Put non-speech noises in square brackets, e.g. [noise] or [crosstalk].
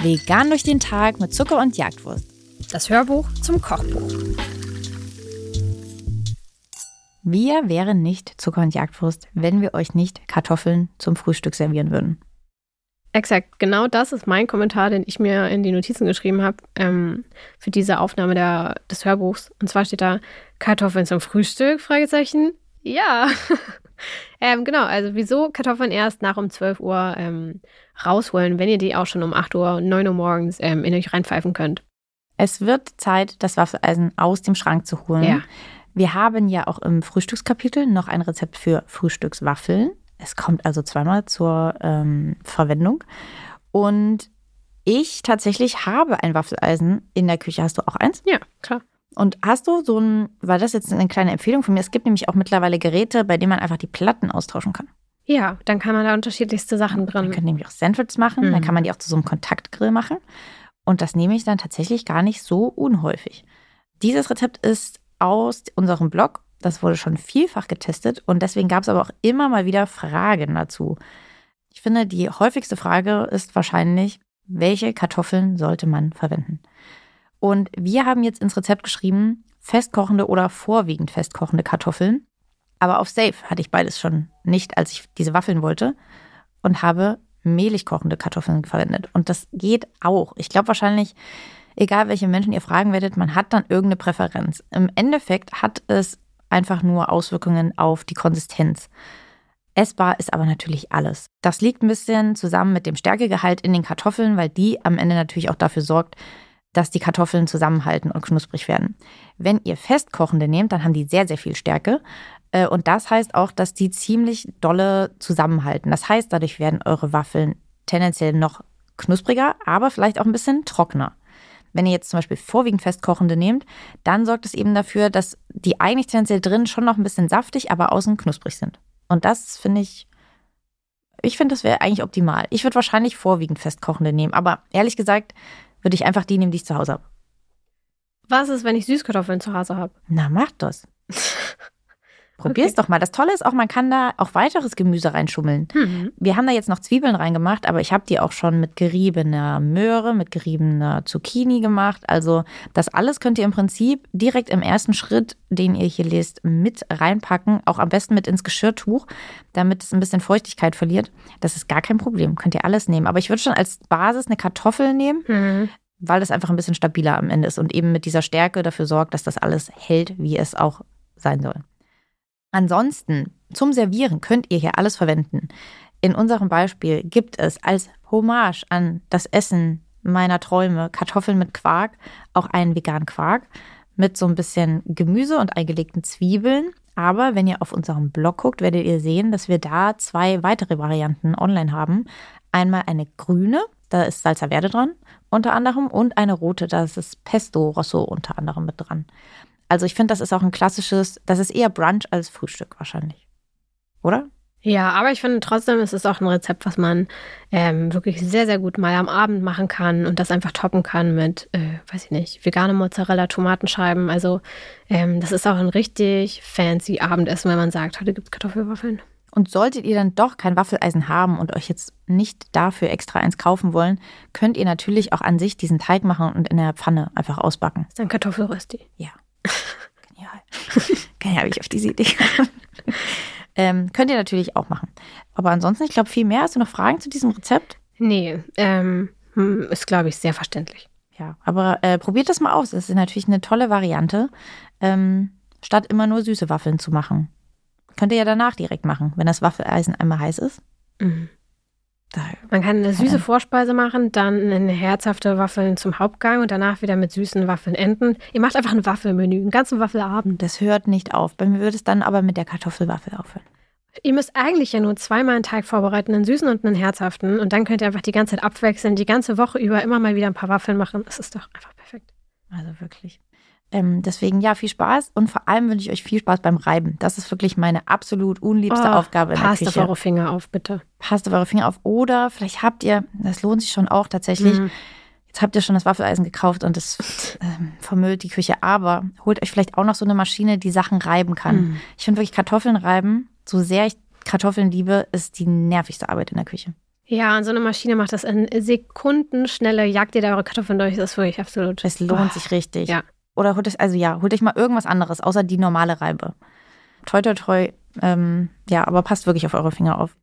Vegan durch den Tag mit Zucker und Jagdwurst. Das Hörbuch zum Kochbuch. Wir wären nicht Zucker und Jagdwurst, wenn wir euch nicht Kartoffeln zum Frühstück servieren würden. Exakt, genau das ist mein Kommentar, den ich mir in die Notizen geschrieben habe ähm, für diese Aufnahme der, des Hörbuchs. Und zwar steht da Kartoffeln zum Frühstück? Fragezeichen. Ja. [laughs] [laughs] ähm, genau, also wieso Kartoffeln erst nach um 12 Uhr ähm, rausholen, wenn ihr die auch schon um 8 Uhr, 9 Uhr morgens ähm, in euch reinpfeifen könnt? Es wird Zeit, das Waffeleisen aus dem Schrank zu holen. Ja. Wir haben ja auch im Frühstückskapitel noch ein Rezept für Frühstückswaffeln. Es kommt also zweimal zur ähm, Verwendung. Und ich tatsächlich habe ein Waffeleisen in der Küche. Hast du auch eins? Ja, klar. Und hast du so ein, war das jetzt eine kleine Empfehlung von mir? Es gibt nämlich auch mittlerweile Geräte, bei denen man einfach die Platten austauschen kann. Ja, dann kann man da unterschiedlichste Sachen Man dran. kann nämlich auch Sandwiches machen, dann Mhm. kann man die auch zu so einem Kontaktgrill machen. Und das nehme ich dann tatsächlich gar nicht so unhäufig. Dieses Rezept ist aus unserem Blog. Das wurde schon vielfach getestet und deswegen gab es aber auch immer mal wieder Fragen dazu. Ich finde, die häufigste Frage ist wahrscheinlich, welche Kartoffeln sollte man verwenden? Und wir haben jetzt ins Rezept geschrieben, festkochende oder vorwiegend festkochende Kartoffeln. Aber auf Safe hatte ich beides schon nicht, als ich diese Waffeln wollte und habe mehlig kochende Kartoffeln verwendet. Und das geht auch. Ich glaube wahrscheinlich, egal welche Menschen ihr fragen werdet, man hat dann irgendeine Präferenz. Im Endeffekt hat es einfach nur Auswirkungen auf die Konsistenz. Essbar ist aber natürlich alles. Das liegt ein bisschen zusammen mit dem Stärkegehalt in den Kartoffeln, weil die am Ende natürlich auch dafür sorgt, dass die Kartoffeln zusammenhalten und knusprig werden. Wenn ihr festkochende nehmt, dann haben die sehr, sehr viel Stärke. Äh, Und das heißt auch, dass die ziemlich dolle zusammenhalten. Das heißt, dadurch werden eure Waffeln tendenziell noch knuspriger, aber vielleicht auch ein bisschen trockener. Wenn ihr jetzt zum Beispiel vorwiegend festkochende nehmt, dann sorgt es eben dafür, dass die eigentlich tendenziell drin schon noch ein bisschen saftig, aber außen knusprig sind. Und das finde ich, ich finde, das wäre eigentlich optimal. Ich würde wahrscheinlich vorwiegend festkochende nehmen, aber ehrlich gesagt würde ich einfach die nehmen, die ich zu Hause habe. Was ist, wenn ich Süßkartoffeln zu Hause habe? Na, mach das. [laughs] Probier's doch mal. Das Tolle ist auch, man kann da auch weiteres Gemüse reinschummeln. Hm. Wir haben da jetzt noch Zwiebeln reingemacht, aber ich habe die auch schon mit geriebener Möhre, mit geriebener Zucchini gemacht. Also das alles könnt ihr im Prinzip direkt im ersten Schritt, den ihr hier lest, mit reinpacken. Auch am besten mit ins Geschirrtuch, damit es ein bisschen Feuchtigkeit verliert. Das ist gar kein Problem. Könnt ihr alles nehmen. Aber ich würde schon als Basis eine Kartoffel nehmen, Hm. weil das einfach ein bisschen stabiler am Ende ist und eben mit dieser Stärke dafür sorgt, dass das alles hält, wie es auch sein soll. Ansonsten, zum Servieren könnt ihr hier alles verwenden. In unserem Beispiel gibt es als Hommage an das Essen meiner Träume Kartoffeln mit Quark, auch einen veganen Quark mit so ein bisschen Gemüse und eingelegten Zwiebeln. Aber wenn ihr auf unserem Blog guckt, werdet ihr sehen, dass wir da zwei weitere Varianten online haben. Einmal eine grüne, da ist Salsa Verde dran, unter anderem, und eine rote, da ist das Pesto Rosso unter anderem mit dran. Also ich finde, das ist auch ein klassisches, das ist eher Brunch als Frühstück wahrscheinlich. Oder? Ja, aber ich finde trotzdem, es ist auch ein Rezept, was man ähm, wirklich sehr, sehr gut mal am Abend machen kann und das einfach toppen kann mit, äh, weiß ich nicht, vegane Mozzarella, Tomatenscheiben. Also ähm, das ist auch ein richtig fancy Abendessen, wenn man sagt, heute gibt es Kartoffelwaffeln. Und solltet ihr dann doch kein Waffeleisen haben und euch jetzt nicht dafür extra eins kaufen wollen, könnt ihr natürlich auch an sich diesen Teig machen und in der Pfanne einfach ausbacken. Das ist ein Kartoffelrösti. Ja. Genial. Genial, habe ich auf diese Idee gekommen. ähm, könnt ihr natürlich auch machen. Aber ansonsten, ich glaube, viel mehr. Hast du noch Fragen zu diesem Rezept? Nee, ähm, hm, ist, glaube ich, sehr verständlich. Ja, aber äh, probiert das mal aus. Es ist natürlich eine tolle Variante, ähm, statt immer nur süße Waffeln zu machen. Könnt ihr ja danach direkt machen, wenn das Waffeleisen einmal heiß ist. Mhm. Man kann eine süße. Vorspeise machen, dann eine herzhafte Waffeln zum Hauptgang und danach wieder mit süßen Waffeln enden. Ihr macht einfach ein Waffelmenü, einen ganzen Waffelabend. das hört nicht auf. Bei mir würde es dann aber mit der Kartoffelwaffel aufhören. Ihr müsst eigentlich ja nur zweimal einen Teig vorbereiten, einen süßen und einen herzhaften. Und dann könnt ihr einfach die ganze Zeit abwechseln, die ganze Woche über immer mal wieder ein paar Waffeln machen. Das ist doch einfach perfekt. Also wirklich. Ähm, deswegen ja, viel Spaß und vor allem wünsche ich euch viel Spaß beim Reiben. Das ist wirklich meine absolut unliebste Oh, Aufgabe in der Passt auf Küche. eure Finger auf, bitte. Passt auf eure Finger auf. Oder vielleicht habt ihr, das lohnt sich schon auch tatsächlich, Mhm. jetzt habt ihr schon das Waffeleisen gekauft und es ähm, vermüllt die Küche. Aber holt euch vielleicht auch noch so eine Maschine, die Sachen reiben kann. Mhm. Ich finde wirklich Kartoffeln reiben, so sehr ich Kartoffeln liebe, ist die nervigste Arbeit in der Küche. Ja, und so eine Maschine macht das in Sekundenschnelle, jagt ihr da eure Kartoffeln durch. Das ist wirklich absolut. Es lohnt sich richtig. Ja. Oder holt euch, also ja, holt euch mal irgendwas anderes, außer die normale Reibe. Toi, toi, toi. Ähm, ja, aber passt wirklich auf eure Finger auf.